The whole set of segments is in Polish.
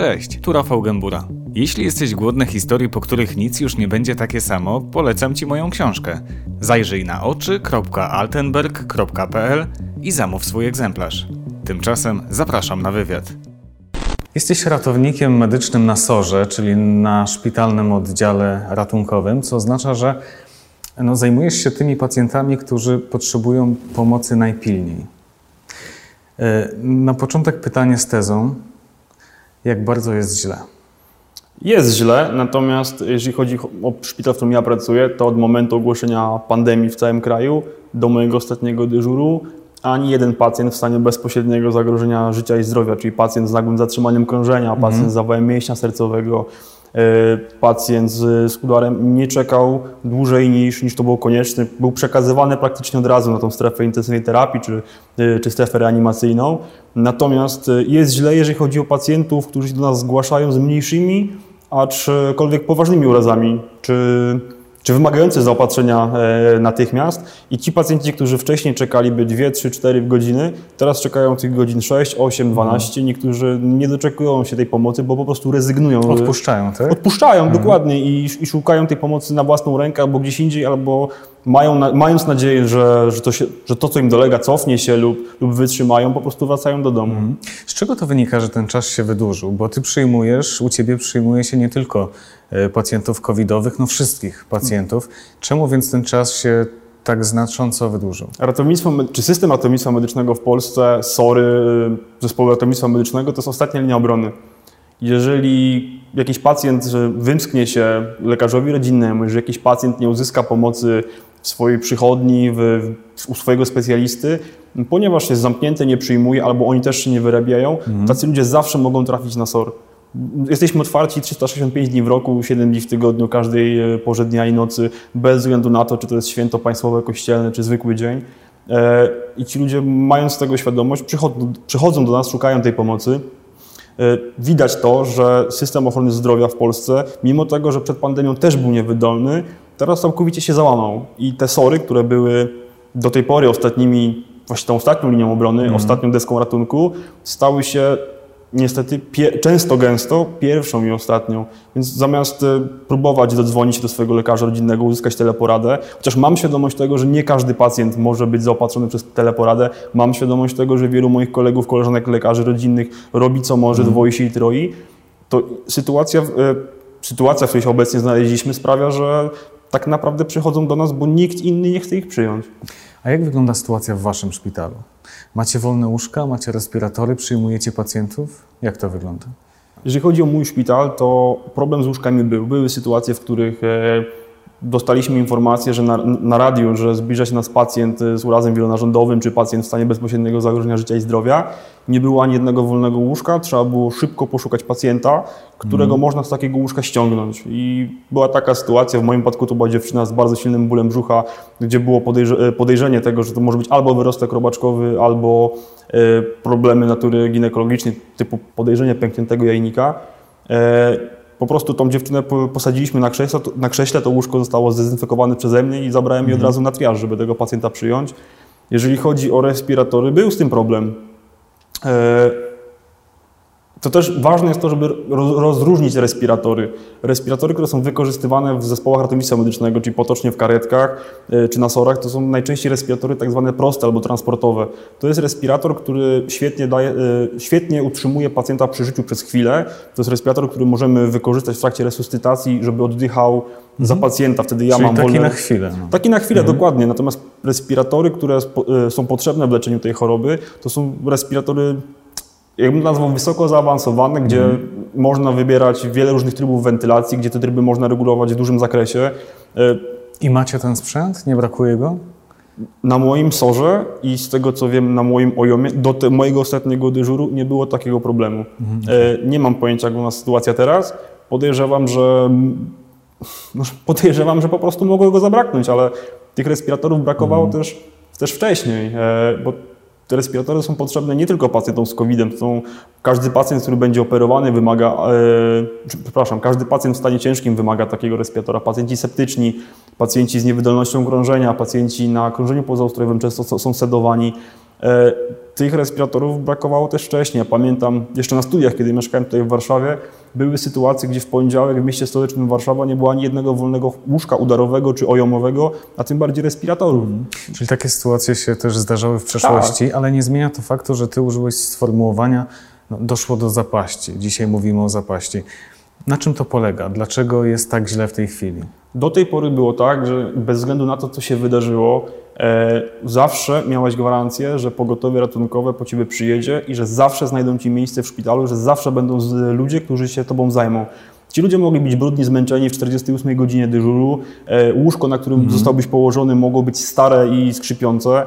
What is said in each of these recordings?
Cześć, tu Rafał Gębura. Jeśli jesteś głodny historii, po których nic już nie będzie takie samo, polecam Ci moją książkę. Zajrzyj na oczy.altenberg.pl i zamów swój egzemplarz. Tymczasem zapraszam na wywiad. Jesteś ratownikiem medycznym na SORze, czyli na szpitalnym oddziale ratunkowym, co oznacza, że no, zajmujesz się tymi pacjentami, którzy potrzebują pomocy najpilniej. E, na początek pytanie z tezą. Jak bardzo jest źle? Jest źle, natomiast jeżeli chodzi o szpital, w którym ja pracuję, to od momentu ogłoszenia pandemii w całym kraju do mojego ostatniego dyżuru ani jeden pacjent w stanie bezpośredniego zagrożenia życia i zdrowia, czyli pacjent z nagłym zatrzymaniem krążenia, pacjent mm. z zawałem mięśnia sercowego, pacjent z, z udarem nie czekał dłużej niż, niż to było konieczne. Był przekazywany praktycznie od razu na tą strefę intensywnej terapii czy, e, czy strefę reanimacyjną. Natomiast e, jest źle, jeżeli chodzi o pacjentów, którzy się do nas zgłaszają z mniejszymi, aczkolwiek poważnymi urazami, czy czy wymagające zaopatrzenia e, natychmiast i ci pacjenci, którzy wcześniej czekaliby 2, 3, 4 godziny, teraz czekają tych godzin 6, 8, 12. Niektórzy nie doczekują się tej pomocy, bo po prostu rezygnują. Odpuszczają, tak? Odpuszczają, mhm. dokładnie i, i szukają tej pomocy na własną rękę albo gdzieś indziej, albo mają, mając nadzieję, że, że, to się, że to, co im dolega, cofnie się lub, lub wytrzymają, po prostu wracają do domu. Mhm. Z czego to wynika, że ten czas się wydłużył? Bo ty przyjmujesz, u ciebie przyjmuje się nie tylko e, pacjentów covidowych, no wszystkich pacjentów. Czemu więc ten czas się tak znacząco wydłużył? Ratownictwo, czy system ratownictwa medycznego w Polsce, SORY, e, zespołu ratownictwa medycznego, to jest ostatnia linia obrony. Jeżeli jakiś pacjent wymsknie się lekarzowi rodzinnemu, że jakiś pacjent nie uzyska pomocy w swojej przychodni, w, w, u swojego specjalisty, ponieważ jest zamknięty, nie przyjmuje, albo oni też się nie wyrabiają, mhm. tacy ludzie zawsze mogą trafić na SOR. Jesteśmy otwarci 365 dni w roku, 7 dni w tygodniu, każdej e, porze dnia i nocy, bez względu na to, czy to jest święto państwowe, kościelne, czy zwykły dzień. E, I ci ludzie, mając tego świadomość, przychodzą, przychodzą do nas, szukają tej pomocy. E, widać to, że system ochrony zdrowia w Polsce, mimo tego, że przed pandemią też był niewydolny, teraz całkowicie się załamał. I te sory, które były do tej pory ostatnimi, właśnie tą ostatnią linią obrony, mm. ostatnią deską ratunku, stały się niestety często, gęsto pierwszą i ostatnią. Więc zamiast e, próbować zadzwonić do swojego lekarza rodzinnego, uzyskać teleporadę, chociaż mam świadomość tego, że nie każdy pacjent może być zaopatrzony przez teleporadę, mam świadomość tego, że wielu moich kolegów, koleżanek lekarzy rodzinnych robi co może, mm. dwoi się i troi, to sytuacja, e, sytuacja, w której się obecnie znaleźliśmy sprawia, że tak naprawdę przychodzą do nas, bo nikt inny nie chce ich przyjąć. A jak wygląda sytuacja w Waszym szpitalu? Macie wolne łóżka, macie respiratory, przyjmujecie pacjentów? Jak to wygląda? Jeżeli chodzi o mój szpital, to problem z łóżkami był. Były sytuacje, w których e, dostaliśmy informację, że na, na radiu, że zbliża się nas pacjent z urazem wielonarządowym, czy pacjent w stanie bezpośredniego zagrożenia życia i zdrowia. Nie było ani jednego wolnego łóżka, trzeba było szybko poszukać pacjenta, którego mm. można z takiego łóżka ściągnąć. I była taka sytuacja, w moim przypadku to była dziewczyna z bardzo silnym bólem brzucha, gdzie było podejrze podejrzenie tego, że to może być albo wyrostek robaczkowy, albo y, problemy natury ginekologicznej, typu podejrzenie pękniętego jajnika. Y, po prostu tą dziewczynę posadziliśmy na krześle, na krześle, to łóżko zostało zdezynfekowane przeze mnie i zabrałem je od mhm. razu na triaż, żeby tego pacjenta przyjąć. Jeżeli chodzi o respiratory, był z tym problem. E, to też ważne jest to, żeby rozróżnić respiratory. Respiratory, które są wykorzystywane w zespołach ratownictwa medycznego, czyli potocznie w karetkach e, czy na sorach, to są najczęściej respiratory tak zwane proste albo transportowe. To jest respirator, który świetnie, daje, e, świetnie utrzymuje pacjenta przy życiu przez chwilę. To jest respirator, który możemy wykorzystać w trakcie resuscytacji, żeby oddychał mhm. za pacjenta. Wtedy ja czyli mam taki wolne... na chwilę. No. Taki na chwilę, mhm. dokładnie. Natomiast respiratory, które e, są potrzebne w leczeniu tej choroby, to są respiratory jakbym nazwał wysoko zaawansowane, gdzie mm. można wybierać wiele różnych trybów wentylacji, gdzie te tryby można regulować w dużym zakresie. E, I macie ten sprzęt? Nie brakuje go? Na moim sorze i z tego co wiem na moim ojomie, do te, mojego ostatniego dyżuru nie było takiego problemu. Mm, okay. Nie mam pojęcia, jak wygląda sytuacja teraz. Podejrzewam, że no, podejrzewam, że po prostu mogło go zabraknąć, ale tych respiratorów brakowało mm. też, też wcześniej, e, bo te respiratory są potrzebne nie tylko pacjentom z COVID-em, są każdy pacjent, który będzie operowany wymaga, e, przepraszam, każdy pacjent w stanie ciężkim wymaga takiego respiratora. Pacjenci septyczni, pacjenci z niewydolnością krążenia, pacjenci na krążeniu pozaustrojowym często są sedowani. E, tych respiratorów brakowało też wcześniej. Ja pamiętam jeszcze na studiach, kiedy mieszkałem tutaj w Warszawie, były sytuacje, gdzie w poniedziałek w mieście stołecznym Warszawa nie było ani jednego wolnego łóżka udarowego czy ojomowego, a tym bardziej respiratorów. Czyli takie sytuacje się też zdarzały w przeszłości, ale nie zmienia to faktu, że ty użyłeś sformułowania no, doszło do zapaści. Dzisiaj mówimy o zapaści. Na czym to polega? Dlaczego jest tak źle w tej chwili? Do tej pory było tak, że bez względu na to, co się wydarzyło, e, zawsze miałeś gwarancję, że pogotowie ratunkowe po ciebie przyjedzie i że zawsze znajdą ci miejsce w szpitalu, że zawsze będą z- ludzie, którzy się tobą zajmą. Ci ludzie mogli być brudni, zmęczeni w 48 godzinie dyżuru. E, łóżko, na którym zostałbyś położony, mogło być stare i skrzypiące. E,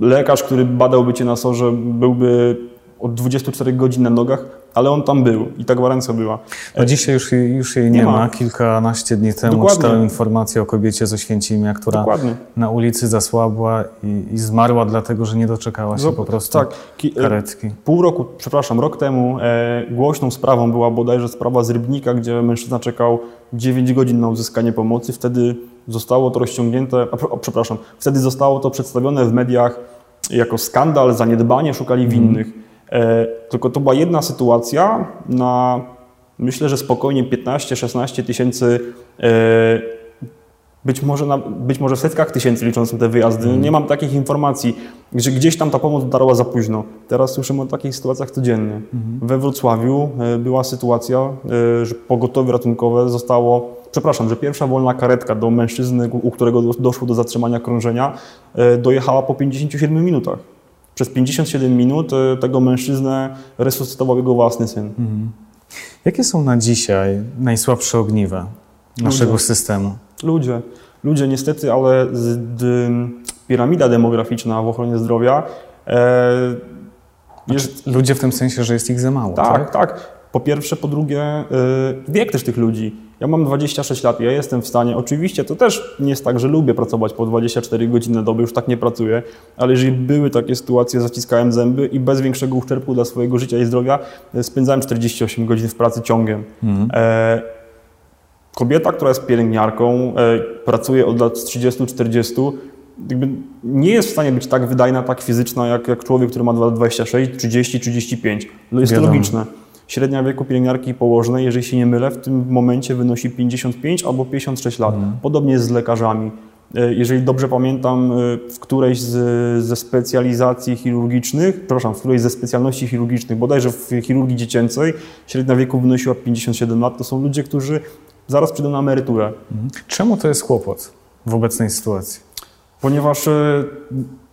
lekarz, który badałby cię na sorze, byłby od 24 godzin na nogach, ale on tam był i ta gwarancja była. No dzisiaj już, jej- już jej nie, Nie ma. ma. Kilkanaście dni temu Dokładnie. czytałem informację o kobiecie z Oświęcimia, która Dokładnie. na ulicy zasłabła i, i zmarła dlatego, że nie doczekała się Zobacz, po prostu tak. E, karetki. Pół roku, przepraszam, rok temu e, głośną sprawą była bodajże sprawa z Rybnika, gdzie mężczyzna czekał 9 godzin na uzyskanie pomocy. Wtedy zostało to rozciągnięte, a, przepraszam, wtedy zostało to przedstawione w mediach jako skandal, zaniedbanie, szukali winnych. E, tylko to była jedna sytuacja na, myślę, że spokojnie 15-16 tysięcy e, być może, na, być może w setkach tysięcy licząc te wyjazdy. Nie mam takich informacji, że gdzieś tam ta pomoc dotarła za późno. Teraz słyszymy o takich sytuacjach codziennie. We Wrocławiu e, była sytuacja, e, że pogotowie ratunkowe zostało, przepraszam, że pierwsza wolna karetka do mężczyzny, u którego do- doszło do zatrzymania krążenia, e, dojechała po 57 minutach. Przez 57 minut e, tego mężczyznę resuscytował jego własny syn. Jakie są na dzisiaj najsłabsze ogniwa naszego Ludzie. systemu? Ludzie, ludzie niestety, ale z, d, piramida demograficzna w ochronie zdrowia e, jest, Ludzie w tym sensie, że jest ich za mało, tak? tak, tak. Po pierwsze, po drugie, y, wiek też tych ludzi. Ja mam 26 lat, ja jestem w stanie, oczywiście to też nie jest tak, że lubię pracować po 24 godziny na dobę, już tak nie pracuję, ale jeżeli były takie sytuacje, zaciskałem zęby i bez większego uszczerbku dla swojego życia i zdrowia y, spędzałem 48 godzin w pracy ciągiem. E, kobieta, która jest pielęgniarką, e, pracuje od lat 30-40, jakby nie jest w stanie być tak wydajna, tak fizyczna, jak, jak człowiek, który ma lat 26, 30, 35. No jest to Wiadomo. logiczne. Średnia wieku pielęgniarki położnej, jeżeli się nie mylę, w tym momencie wynosi 55 albo 56 lat. Podobnie jest z lekarzami. E, Jeżeli dobrze pamiętam, e, w którejś z, ze specjalizacji chirurgicznych, przepraszam, w którejś ze specjalności chirurgicznych, bodajże w chirurgii dziecięcej, średnia wieku wynosiła 57 lat. To są ludzie, którzy zaraz przyjdą na emeryturę. Czemu to jest kłopot w obecnej sytuacji? Ponieważ, e,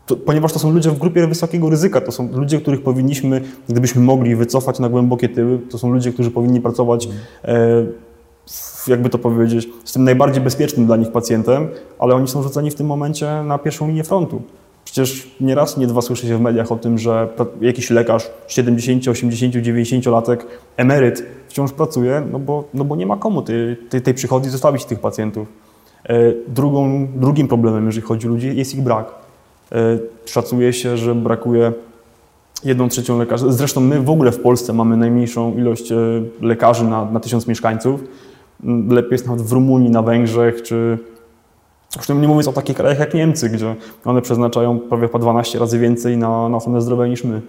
to, ponieważ to są ludzie w grupie wysokiego ryzyka. To są ludzie, których powinniśmy, gdybyśmy mogli, wycofać na głębokie tyły. To są ludzie, którzy powinni pracować, e, w- jakby to powiedzieć, z tym najbardziej bezpiecznym dla nich pacjentem, ale oni są rzuceni w tym momencie na pierwszą linię frontu. Przecież nie raz, nie dwa słyszy się w mediach o tym, że jakiś lekarz 70, 80, 90-latek, emeryt wciąż pracuje, no bo, no bo nie ma komu tej, tej, tej przychodni zostawić tych pacjentów. E, Drugą, drugim problemem, jeżeli chodzi o ludzi, jest ich brak. E, Szacuje się, że brakuje jedną trzecią lekarzy. Zresztą my w ogóle w Polsce mamy najmniejszą ilość e, lekarzy na, na tysiąc mieszkańców. Mm, Lepiej jest nawet w Rumunii, na Węgrzech, czy już nie mówiąc o takich krajach jak Niemcy, gdzie one przeznaczają prawie po 12 razy więcej na, na ochronę zdrowia niż my.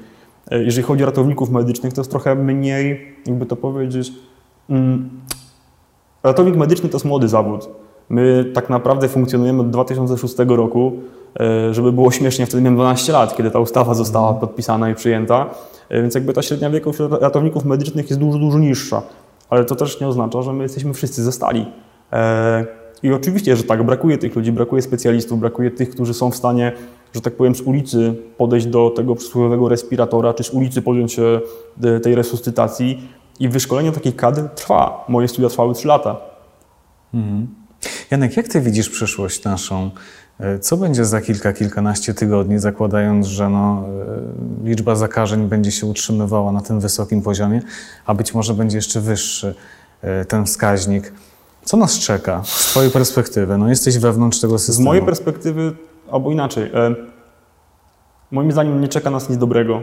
E, Jeżeli chodzi o ratowników medycznych, to jest trochę mniej, jakby to powiedzieć, mm, Ratownik medyczny to jest młody zawód. My tak naprawdę funkcjonujemy od 2006 roku. E, Żeby było śmiesznie, wtedy miałem 12 lat, kiedy ta ustawa została podpisana i przyjęta. E, Więc jakby ta średnia wieku wśród ratowników medycznych jest dużo, dużo niższa. Ale to też nie oznacza, że my jesteśmy wszyscy ze stali. E, I oczywiście, że tak, brakuje tych ludzi, brakuje specjalistów, brakuje tych, którzy są w stanie, że tak powiem, z ulicy podejść do tego przysłowiowego respiratora, czy z ulicy podjąć się tej resuscytacji. I wyszkolenie takiej kadry trwa. Moje studia trwały 3 lata. Janek, jak ty widzisz przyszłość naszą? E, Co będzie za kilka, kilkanaście tygodni, zakładając, że no, e, liczba zakażeń będzie się utrzymywała na tym wysokim poziomie, a być może będzie jeszcze wyższy e, ten wskaźnik? Co nas czeka z twojej perspektywy? No, jesteś wewnątrz tego Z systemu. mojej perspektywy, albo inaczej, moim zdaniem nie czeka nas nic dobrego.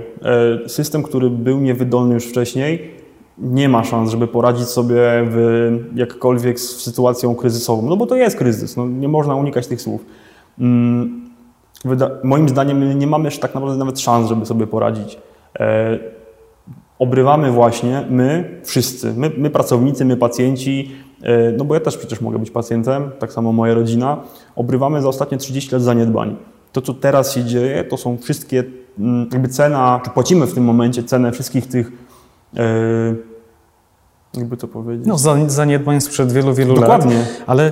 System, który był niewydolny już wcześniej, nie ma szans, żeby poradzić sobie w, jakkolwiek z sytuacją kryzysową. No bo to jest kryzys, no, nie można unikać tych słów. Mm, wyda- moim zdaniem nie mamy tak naprawdę nawet szans, żeby sobie poradzić. E, obrywamy właśnie my, wszyscy, my, my pracownicy, my pacjenci, e, no bo ja też przecież mogę być pacjentem, tak samo moja rodzina, obrywamy za ostatnie 30 lat zaniedbań. To, co teraz się dzieje, to są wszystkie, mm, jakby cena, czy płacimy w tym momencie cenę wszystkich tych, jakby to powiedzieć. No, za- zaniedbań sprzed wielu, wielu Dokładnie. lat. Ale y,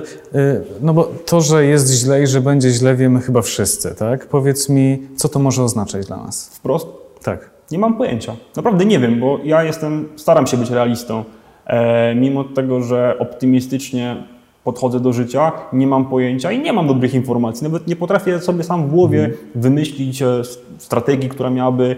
no bo to, że jest źle i że będzie źle, wiemy chyba wszyscy, tak? Powiedz mi, co to może oznaczać dla nas? Wprost Tak. Nie mam pojęcia. Naprawdę nie wiem, bo ja jestem, staram się być realistą. E, mimo tego, że optymistycznie podchodzę do życia, nie mam pojęcia i nie mam dobrych informacji. Nawet nie potrafię sobie sam w głowie wymyślić e, strategii, która miałaby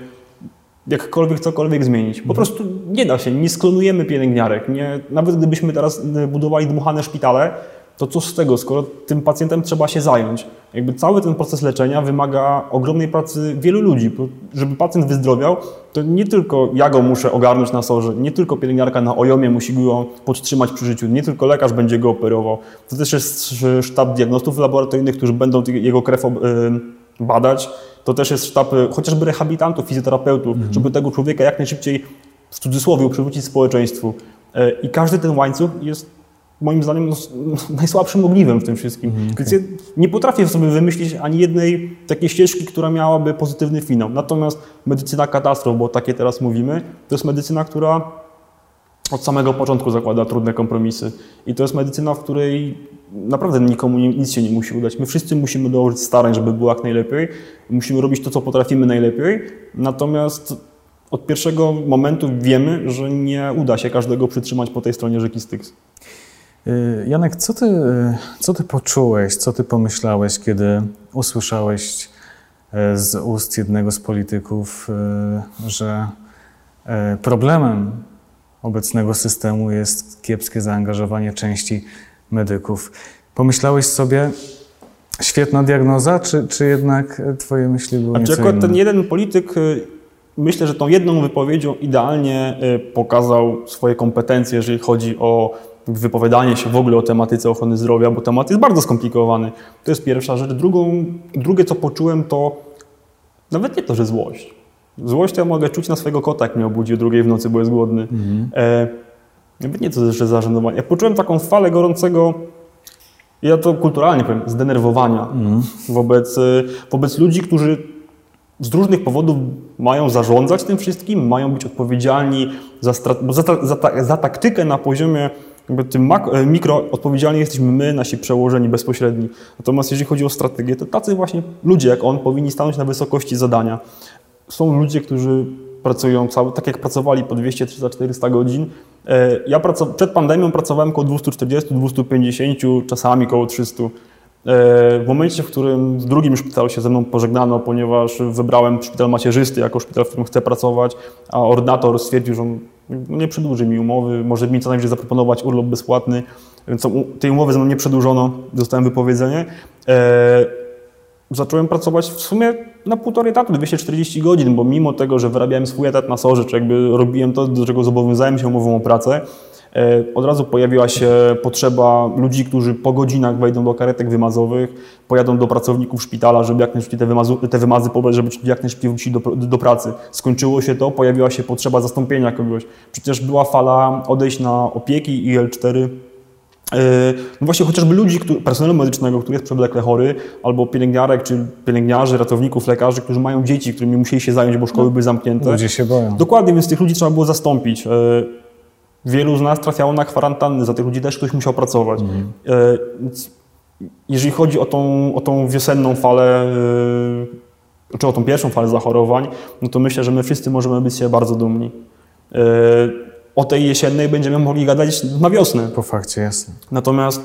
jakkolwiek cokolwiek zmienić. Po prostu nie da się, nie sklonujemy pielęgniarek. Nie, nawet gdybyśmy teraz e, budowali dmuchane szpitale, to co z tego, skoro tym pacjentem trzeba się zająć? Jakby cały ten proces leczenia wymaga ogromnej pracy wielu ludzi. Żeby pacjent wyzdrowiał, to nie tylko ja go muszę ogarnąć na sorze, nie tylko pielęgniarka na ojomie musi go podtrzymać przy życiu, nie tylko lekarz będzie go operował. To też jest sztab diagnostów laboratoryjnych, którzy będą jego krew y, badać. To też jest sztab y, chociażby rehabilitantów, fizjoterapeutów, żeby tego człowieka jak najszybciej w cudzysłowie przywrócić społeczeństwu. Y, I każdy ten łańcuch jest moim zdaniem no, najsłabszym ogniwem w tym wszystkim. Więc ja nie potrafię sobie wymyślić ani jednej takiej ścieżki, która miałaby pozytywny finał. Natomiast medycyna katastrof, bo takie teraz mówimy, to jest medycyna, która od samego początku zakłada trudne kompromisy. I to jest medycyna, w której naprawdę nikomu nic się nie musi udać. My wszyscy musimy dołożyć starań, żeby było jak najlepiej. Musimy robić to, co potrafimy najlepiej. Natomiast od pierwszego momentu wiemy, że nie uda się każdego przytrzymać po tej stronie rzeki Styx. Y, Janek, co ty, y, co ty poczułeś, co ty pomyślałeś, kiedy usłyszałeś y, z ust jednego z polityków, że problemem obecnego systemu jest kiepskie zaangażowanie części medyków? Pomyślałeś sobie, świetna diagnoza, czy, czy jednak y, twoje myśli były Znaczy, nieco akurat ten jeden polityk, y, myślę, że tą jedną wypowiedzią idealnie y, pokazał swoje kompetencje, jeżeli chodzi o wypowiadanie się w ogóle o tematyce ochrony zdrowia, bo temat jest bardzo skomplikowany. To jest pierwsza rzecz. Drugą, drugie, co poczułem, to nawet nie to, że złość. Złość to ja mogę czuć na swojego kota, jak mnie obudzi o drugiej w nocy, bo jest głodny. E, nawet nie to, że zażenowanie. Ja poczułem taką falę gorącego, ja to kulturalnie powiem, zdenerwowania wobec, y, wobec ludzi, którzy z różnych powodów mają zarządzać tym wszystkim, mają być odpowiedzialni za, za, za, ta- za taktykę na poziomie jakby tym e, mikro odpowiedzialni jesteśmy my, nasi przełożeni bezpośredni. Natomiast jeżeli chodzi o strategię, to tacy właśnie ludzie jak on powinni stanąć na wysokości zadania. Są ludzie, którzy pracują cały, tak jak pracowali po 200, 300, 400 godzin. E, Ja przed pandemią pracowałem około 240, 250, czasami około 300. E, W momencie, w którym w drugim szpitalu się ze mną pożegnano, ponieważ wybrałem szpital macierzysty jako szpital, w którym chcę pracować, a ordynator stwierdził, że on nie przedłuży mi umowy, może mi co najwyżej zaproponować urlop bezpłatny, więc tej umowy ze mną nie przedłużono, dostałem wypowiedzenie. Zacząłem pracować w sumie na półtorej etatu, 240 godzin, bo mimo tego, że wyrabiałem swój etat na sorze, czy jakby robiłem to, do czego zobowiązałem się umową o pracę, e, od razu pojawiła się potrzeba ludzi, którzy po godzinach wejdą do karetek wymazowych, pojadą do pracowników szpitala, żeby jak najszybciej te, wymazu, te wymazy pobrać, żeby jak najszybciej wrócić do, do pracy. Skończyło się to, pojawiła się potrzeba zastąpienia kogoś. Przecież była fala odejść na opieki i L4 Yy, No właśnie chociażby ludzi, personelu medycznego, który jest przewlekle chory, albo pielęgniarek, czy pielęgniarzy, ratowników, lekarzy, którzy mają dzieci, którymi musieli się zająć, bo szkoły były zamknięte. Ludzie się boją. Dokładnie, więc tych ludzi trzeba było zastąpić. Yy, Wielu z nas trafiało na kwarantanny, za tych ludzi też ktoś musiał pracować. Yy, więc Jeżeli chodzi o tą, o tą wiosenną falę, czy o tą pierwszą falę zachorowań, no to myślę, że my wszyscy możemy być się bardzo dumni. O tej jesiennej będziemy mogli gadać na wiosnę. Po fakcie, jasne. Natomiast,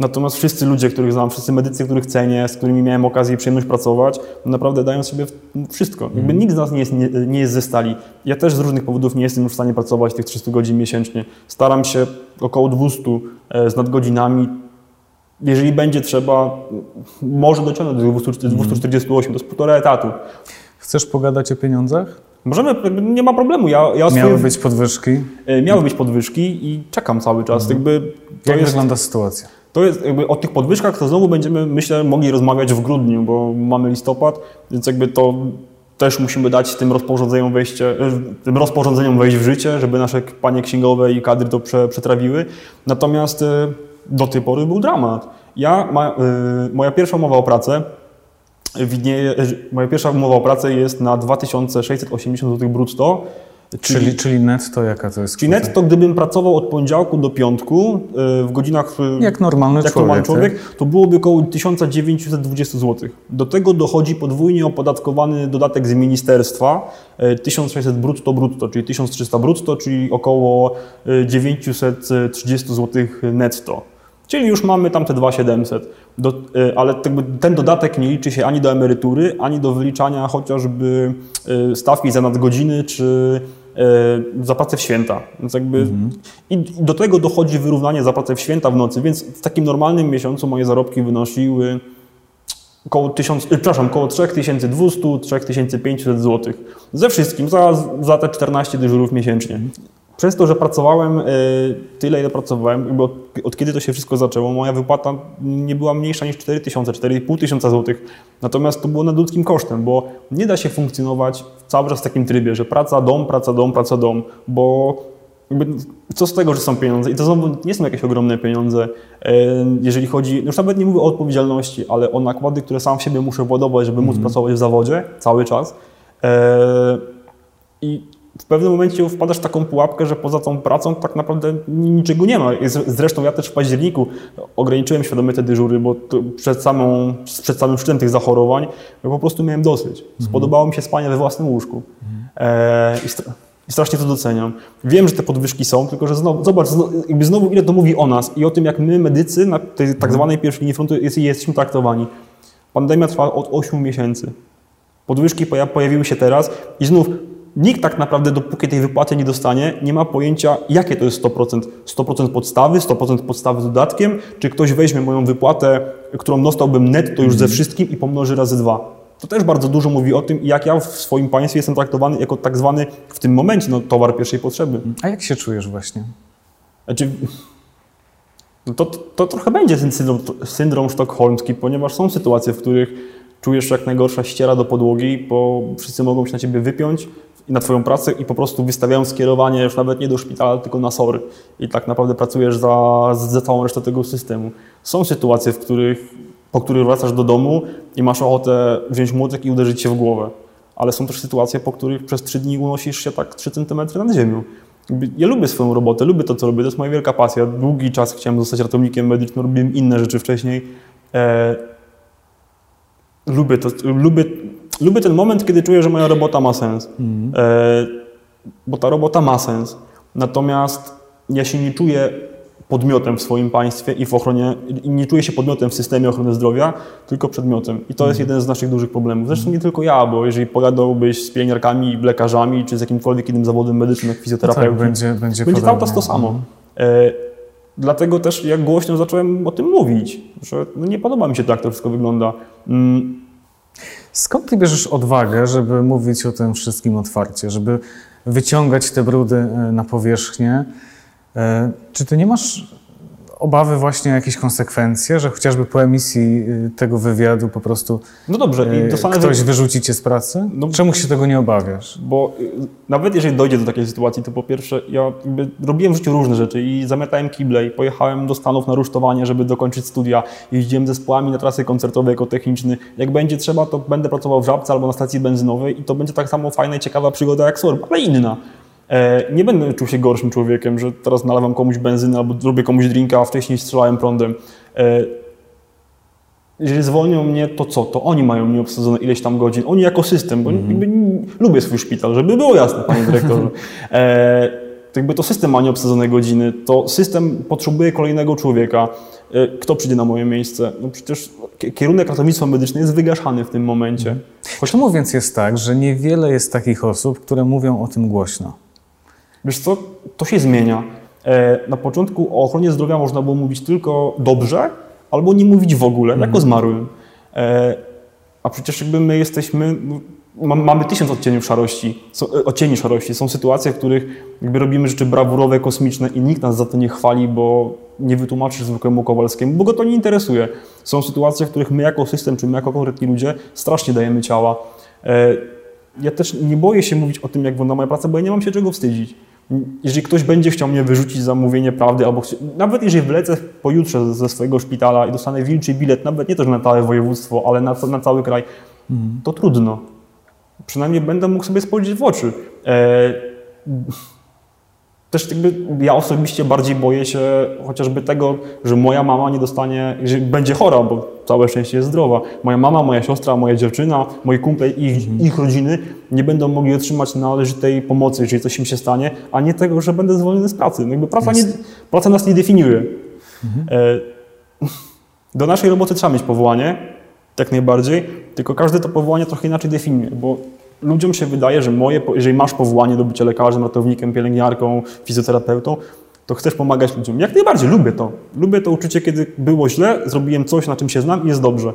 natomiast wszyscy ludzie, których znam, wszyscy medycy, których cenię, z którymi miałem okazję i przyjemność pracować, naprawdę dają sobie wszystko. Jakby nikt z nas nie jest, nie, nie jest ze stali. Ja też z różnych powodów nie jestem już w stanie pracować tych 300 godzin miesięcznie. Staram się około 200 e, z nadgodzinami. Jeżeli będzie trzeba, może dociągnąć do 200, 248, to jest półtora etatu. Chcesz pogadać o pieniądzach? Możemy, jakby nie ma problemu. Ja, ja Miały być podwyżki. e, miały być podwyżki i czekam cały czas. Jakby to Jak jest, wygląda sytuacja? To jest jakby o tych podwyżkach to znowu będziemy, myślę, mogli rozmawiać w grudniu, bo mamy listopad, więc jakby to też musimy dać tym rozporządzeniom, wejście, e, tym rozporządzeniom wejść w życie, żeby nasze panie księgowe i kadry to prze, przetrawiły. Natomiast e, do tej pory był dramat. Ja, ma, moja pierwsza umowa o pracę widnieje, moja pierwsza umowa o pracę jest na 2680 zł brutto. Czyli, czyli, czyli netto jaka to jest? Czyli netto, gdybym pracował od poniedziałku do piątku y, w godzinach. Y, jak normalny jak człowiek. Normalny człowiek tak? To byłoby około 1920 zł. Do tego dochodzi podwójnie opodatkowany dodatek z ministerstwa 1600 brutto brutto, czyli 1300 brutto, czyli około 930 zł netto. Czyli już mamy tam te 2700. Do, e, ale ten dodatek nie liczy się ani do emerytury, ani do wyliczania chociażby e, stawki za nadgodziny, czy e, za pracę w święta. Więc jakby mhm. I do tego dochodzi wyrównanie za pracę w święta w nocy, więc w takim normalnym miesiącu moje zarobki wynosiły około, 1000, przepraszam, około 3200-3500 zł. Ze wszystkim, za, za te 14 dyżurów miesięcznie. Przez to, że pracowałem e, tyle, ile pracowałem, od, od, kiedy to się wszystko zaczęło, moja wypłata nie była mniejsza niż 4000, 4500 zł. Natomiast to było nadludzkim kosztem, bo nie da się funkcjonować cały czas w takim trybie, że praca, dom, praca, dom, praca, dom, bo co z tego, że są pieniądze? I to znowu nie są jakieś ogromne pieniądze, e, jeżeli chodzi, już nawet nie mówię o odpowiedzialności, ale o nakłady, które sam w siebie muszę władować, żeby móc mm. pracować w zawodzie cały czas. E, I w pewnym momencie wpadasz w taką pułapkę, że poza tą pracą tak naprawdę niczego nie ma. Zresztą ja też w październiku ograniczyłem świadomie te dyżury, bo przed, samą, przed samym szczytem tych zachorowań po prostu miałem dosyć. Spodobało mi się spanie we własnym łóżku. E, i, strasznie to doceniam. Wiem, że te podwyżki są, tylko że znowu, zobacz, jakby znowu ile to mówi o nas i o tym, jak my medycy na tej tak zwanej pierwszej linii frontu jest, jesteśmy traktowani. Pandemia trwa od 8 miesięcy. Podwyżki pojawiły się teraz i znów nikt tak naprawdę, dopóki tej wypłaty nie dostanie, nie ma pojęcia, jakie to jest 100%. 100% podstawy, 100% podstawy z dodatkiem, czy ktoś weźmie moją wypłatę, którą dostałbym netto już ze mhm. wszystkim i pomnoży razy dwa. To też bardzo dużo mówi o tym, jak ja w swoim państwie jestem traktowany jako tak zwany w tym momencie no, towar pierwszej potrzeby. A jak się czujesz właśnie? Znaczy, no to, to trochę będzie ten syndrom, syndrom sztokholmski, ponieważ są sytuacje, w których czujesz jak najgorsza ściera do podłogi, bo wszyscy mogą się na ciebie wypiąć, i na Twoją pracę i po prostu wystawiają skierowanie już nawet nie do szpitala, tylko na SOR. I tak naprawdę pracujesz za, za całą resztę tego systemu. Są sytuacje, w których, po których wracasz do domu i masz ochotę wziąć młotek i uderzyć się w głowę. Ale są też sytuacje, po których przez trzy dni unosisz się tak 3 cm nad ziemią. Ja lubię swoją robotę, lubię to, co robię, to jest moja wielka pasja. Długi czas chciałem zostać ratownikiem medycznym, robiłem inne rzeczy wcześniej. E, lubię to, lubię lubię ten moment, kiedy czuję, że moja robota ma sens. Mm. E, bo ta robota ma sens. Natomiast ja się nie czuję podmiotem w swoim państwie i w ochronie, i nie czuję się podmiotem w systemie ochrony zdrowia, tylko przedmiotem. I to jest jeden z naszych dużych problemów. Zresztą nie tylko ja, bo jeżeli pogadałbyś z pielęgniarkami, lekarzami, czy z jakimkolwiek innym zawodem medycznym, jak fizjoterapeutą, no tak, będzie, będzie, będzie cały czas to samo. Mm. E, dlatego też jak głośno zacząłem o tym mówić, że no nie podoba mi się to, jak to wszystko wygląda. Mm, Skąd ty bierzesz odwagę, żeby mówić o tym wszystkim otwarcie, żeby wyciągać te brudy e, na powierzchnię? E, czy ty nie masz obawy właśnie o jakieś konsekwencje, że chociażby po emisji y, tego wywiadu po prostu no dobrze, y, ktoś wy... wyrzuci cię z pracy? No, Czemu się tego nie obawiasz? Bo y, nawet jeżeli dojdzie do takiej sytuacji, to po pierwsze ja robiłem w życiu różne rzeczy i zamiatałem kible i pojechałem do Stanów na rusztowanie, żeby dokończyć studia. Jeździłem zespołami na trasy koncertowe jako techniczny. Jak będzie trzeba, to będę pracował w Żabce albo na stacji benzynowej i to będzie tak samo fajna i ciekawa przygoda jak SORB, ale inna. E, nie będę czuł się gorszym człowiekiem, że teraz nalewam komuś benzynę albo robię komuś drinka, a wcześniej strzelałem prądem. E, jeżeli zwolnią mnie, to co? To oni mają mnie obsadzone ileś tam godzin. Oni jako system, bo mm -hmm. lubię swój szpital, żeby było jasne, panie dyrektorze. E, to jakby to system ma nieobsadzone godziny, to system potrzebuje kolejnego człowieka. E, kto przyjdzie na moje miejsce? No przecież kierunek ratownictwa medycznego jest wygaszany w tym momencie. Mm. Choć... Czemu więc jest tak, że niewiele jest takich osób, które mówią o tym głośno? Wiesz co, to się zmienia. E, na początku o ochronie zdrowia można było mówić tylko dobrze, albo nie mówić w ogóle, mhm. jako zmarłym. E, a przecież jakby my jesteśmy, no, mamy tysiąc odcieni szarości, e, odcieni szarości. Są sytuacje, w których jakby robimy rzeczy brawurowe, kosmiczne i nikt nas za to nie chwali, bo nie wytłumaczysz zwykłemu Kowalskiemu, bo go to nie interesuje. Są sytuacje, w których my jako system, czy my jako konkretni ludzie strasznie dajemy ciała. Ja też nie boję się mówić o tym, jak wygląda moja praca, bo ja nie mam się czego wstydzić. Jeżeli ktoś będzie chciał mnie wyrzucić za mówienie prawdy, albo nawet jeżeli wylecę pojutrze ze swojego szpitala i dostanę wilczy bilet, nawet nie też na całe województwo, ale na, na cały kraj, to trudno. Przynajmniej będę mógł sobie spojrzeć w oczy. E, też jakby ja osobiście bardziej boję się chociażby tego, że moja mama nie dostanie, że będzie chora, bo całe szczęście jest zdrowa. Moja mama, moja siostra, moja dziewczyna, moi kumple i ich, ich rodziny nie będą mogli otrzymać należytej pomocy, jeżeli coś im się stanie, a nie tego, że będę zwolniony z pracy. No jakby praca, nie, praca nas nie definiuje. E, do naszej roboty trzeba mieć powołanie, jak najbardziej, tylko każdy to powołanie trochę inaczej definiuje, bo ludziom się wydaje, że moje, jeżeli masz powołanie do bycia lekarzem, ratownikiem, pielęgniarką, fizjoterapeutą, to chcesz pomagać ludziom. Jak najbardziej, lubię to. Lubię to uczucie, kiedy było źle, zrobiłem coś, na czym się znam i jest dobrze.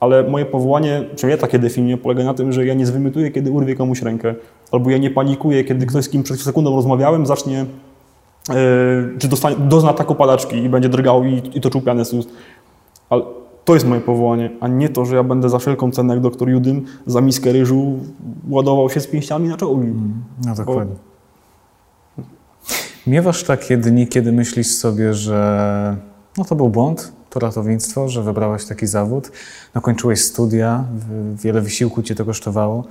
Ale moje powołanie, czy ja takie definiuję, polega na tym, że ja nie zwymytuję, kiedy urwie komuś rękę. Albo ja nie panikuję, kiedy ktoś, z kim przed sekundą rozmawiałem, zacznie, e, czy dostanie, dozna ataku padaczki i będzie drgał i, i toczył pianę z ust. Ale to jest moje powołanie, a nie to, że ja będę za wszelką cenę, jak doktor Judym, za miskę ryżu ładował się z pięściami na czołgi. No dokładnie. Miewasz takie dni, kiedy myślisz sobie, że no to był błąd, to ratownictwo, że wybrałeś taki zawód, nakończyłeś studia, w- wiele wysiłku cię to kosztowało.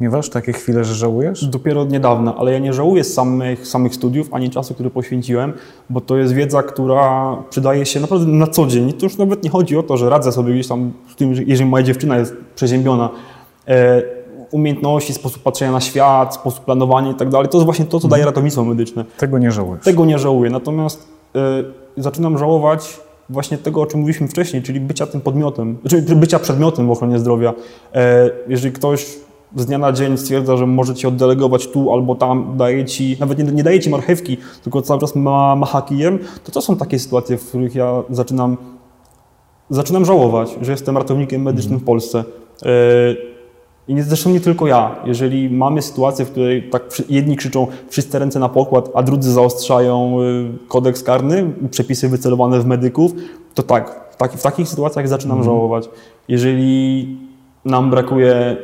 Miewasz takie chwile, że żałujesz? Dopiero od niedawna, ale ja nie żałuję samych, samych studiów, ani czasu, który poświęciłem, bo to jest wiedza, która przydaje się naprawdę na co dzień. To już nawet nie chodzi o to, że radzę sobie gdzieś tam jeżeli moja dziewczyna jest przeziębiona, e, umiejętności, sposób patrzenia na świat, sposób planowania i tak dalej, to jest właśnie to, co daje ratownictwo medyczne. Tego nie żałujesz. Tego nie żałuję, natomiast y, zaczynam żałować właśnie tego, o czym mówiliśmy wcześniej, czyli bycia tym podmiotem, czyli bycia przedmiotem w ochronie zdrowia. E, jeżeli ktoś z dnia na dzień stwierdza, że może ci oddelegować tu albo tam, daje ci, nawet nie, nie daje ci marchewki, tylko cały czas ma, macha kijem, to to są takie sytuacje, w których ja zaczynam, zaczynam żałować, że jestem ratownikiem medycznym w Polsce. E, i nie, zresztą nie tylko ja. Jeżeli mamy sytuację, w której tak jedni krzyczą wszyscy ręce na pokład, a drudzy zaostrzają y, kodeks karny, przepisy wycelowane w medyków, to tak, w, taki, w takich sytuacjach zaczynam żałować. Jeżeli nam brakuje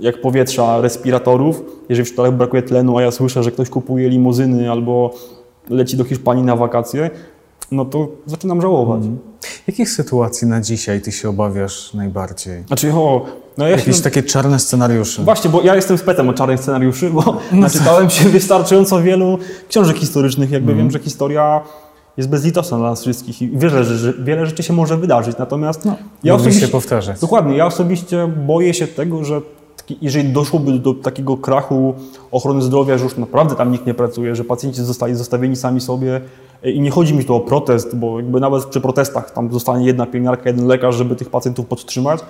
jak powietrza, respiratorów, jeżeli w szpitalach brakuje tlenu, a ja słyszę, że ktoś kupuje limuzyny albo leci do Hiszpanii na wakacje, no to zaczynam żałować. Jakich sytuacji na dzisiaj ty się obawiasz najbardziej? Znaczy, o, no ja się Jakieś takie czarne scenariusze? Właśnie, bo ja jestem spetem od czarnych scenariuszy, bo naczytałem się wystarczająco wielu książek historycznych, jakby wiem, że historia jest bezlitosna dla nas wszystkich i wiele, że wiele rzeczy się może wydarzyć. Natomiast ja Lubi osobiście, się powtarzać. Dokładnie, ja osobiście boję się tego, że jeżeli doszłoby do takiego krachu ochrony zdrowia, że już naprawdę tam nikt nie pracuje, że pacjenci zostali zostawieni sami sobie e, i nie chodzi mi tu o protest, bo jakby nawet przy protestach tam zostanie jedna pielęgniarka, jeden lekarz, żeby tych pacjentów podtrzymać.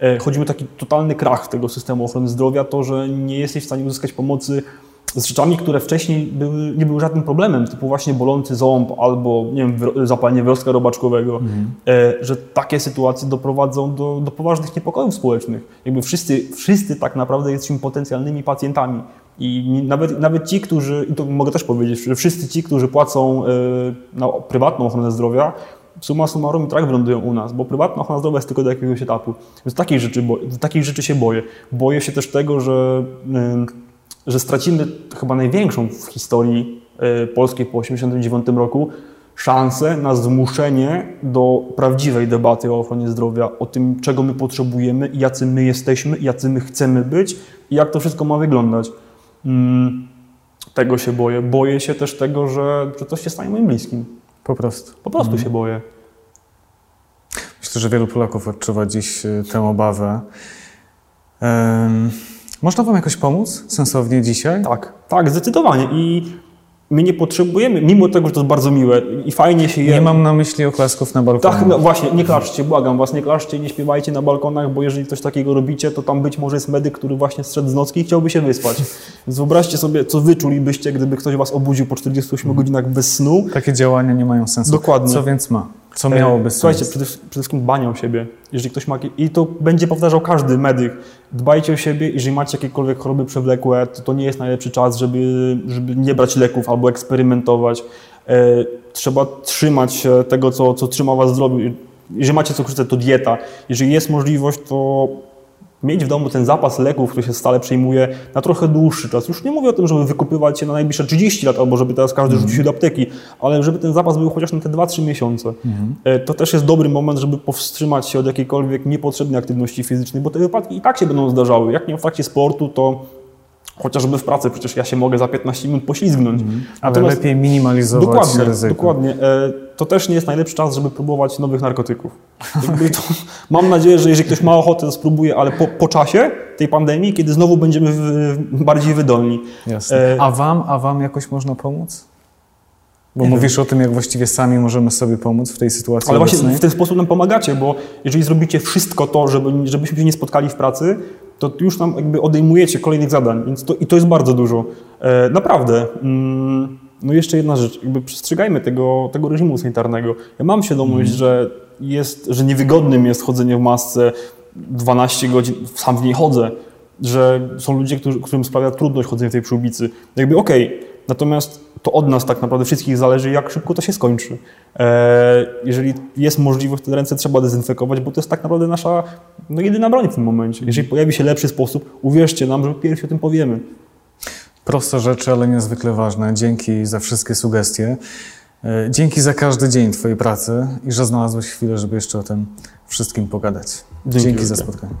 E, Chodzi mi o taki totalny krach tego systemu ochrony zdrowia, to, że nie jesteś w stanie uzyskać pomocy z rzeczami, które wcześniej były, nie były żadnym problemem, typu właśnie bolący ząb albo nie wiem, zapalenie wrostka robaczkowego, e, że takie sytuacje doprowadzą do, do poważnych niepokojów społecznych. Jakby wszyscy, wszyscy tak naprawdę jesteśmy potencjalnymi pacjentami. I nawet, nawet ci, którzy, i to mogę też powiedzieć, że wszyscy ci, którzy płacą e, na prywatną ochronę zdrowia, summa summarum i tak wylądują u nas, bo prywatna ochrona zdrowia jest tylko do jakiegoś etapu. Więc takich rzeczy, bo, takich rzeczy się boję. Boję się też tego, że, ym, że stracimy chyba największą w historii y, polskiej po 1989 roku szansę na zmuszenie do prawdziwej debaty o ochronie zdrowia, o tym, czego my potrzebujemy, i jacy my jesteśmy, jacy my chcemy być i jak to wszystko ma wyglądać. Ym, tego się boję. Boję się też tego, że, że coś się stanie moim bliskim. Po prostu. Po prostu się boję. Myślę, że wielu Polaków odczuwa dziś y, tę obawę. Em, można Wam jakoś pomóc sensownie dzisiaj? Tak, tak, zdecydowanie. I my nie potrzebujemy, mimo tego, że to jest bardzo miłe i fajnie się je. Nie mam na myśli oklasków na balkonie. Tak, no właśnie, nie klaszczcie, błagam was, nie klaszczcie, nie śpiewajcie na balkonach, bo jeżeli coś takiego robicie, to tam być może jest medyk, który właśnie zszedł z nocki i chciałby się wyspać. Więc wyobraźcie sobie, co wy czulibyście, gdyby ktoś was obudził po 48 godzinach bez snu. Takie działania nie mają sensu. Dokładnie. Co więc ma? Co miałoby sens? Słuchajcie, przede, przede wszystkim dbanie o siebie. Jeżeli ktoś ma, I to będzie powtarzał każdy medyk. Dbajcie o siebie, jeżeli macie jakiekolwiek choroby przewlekłe, to to nie jest najlepszy czas, żeby, żeby nie brać leków albo eksperymentować. E, trzeba trzymać się tego, co, co trzyma was w zdrowiu. Jeżeli macie cukrzycę, to dieta. Jeżeli jest możliwość, to mieć w domu ten zapas leków, który się stale przyjmuje na trochę dłuższy czas. Już nie mówię o tym, żeby wykupywać się na najbliższe 30 lat, albo żeby teraz każdy rzucił się do apteki, ale żeby ten zapas był chociaż na te 2-3 miesiące. E, To też jest dobry moment, żeby powstrzymać się od jakiejkolwiek niepotrzebnej aktywności fizycznej, bo te wypadki i tak się będą zdarzały. Jak nie w trakcie sportu, to chociażby w pracy, przecież ja się mogę za 15 minut poślizgnąć. Ale Natomiast- lepiej minimalizować Dokładnie, ryzyko. dokładnie. E, To też nie jest najlepszy czas, żeby próbować nowych narkotyków. To, mam nadzieję, że jeżeli ktoś ma ochotę, to spróbuje, ale po, po czasie tej pandemii, kiedy znowu będziemy w, bardziej wydolni. Jasne. E, A wam, a wam jakoś można pomóc? Bo mówisz o tym, jak właściwie sami możemy sobie pomóc w tej sytuacji Ale właśnie obecnej. w ten sposób nam pomagacie, bo jeżeli zrobicie wszystko to, żeby, żebyśmy się nie spotkali w pracy, to już nam jakby odejmujecie kolejnych zadań. Więc to, I to jest bardzo dużo. E, naprawdę. Mm, no jeszcze jedna rzecz. Jakby przestrzegajmy tego, tego reżimu sanitarnego. Ja mam świadomość, że, jest, że niewygodnym jest chodzenie w masce 12 godzin, sam w niej chodzę, że są ludzie, którzy, którym sprawia trudność chodzenie w tej przyłbicy. Jakby okej, natomiast to od nas tak naprawdę wszystkich zależy, jak szybko to się skończy. E, jeżeli jest możliwość, to te ręce trzeba dezynfekować, bo to jest tak naprawdę nasza no, jedyna broń w tym momencie. Jeżeli pojawi się lepszy sposób, uwierzcie nam, że pierwsi o tym powiemy. Proste rzeczy, ale niezwykle ważne. Dzięki za wszystkie sugestie. E, Dzięki za każdy dzień Twojej pracy i że znalazłeś chwilę, żeby jeszcze o tym wszystkim pogadać. Dzięki Dzięki za spotkanie.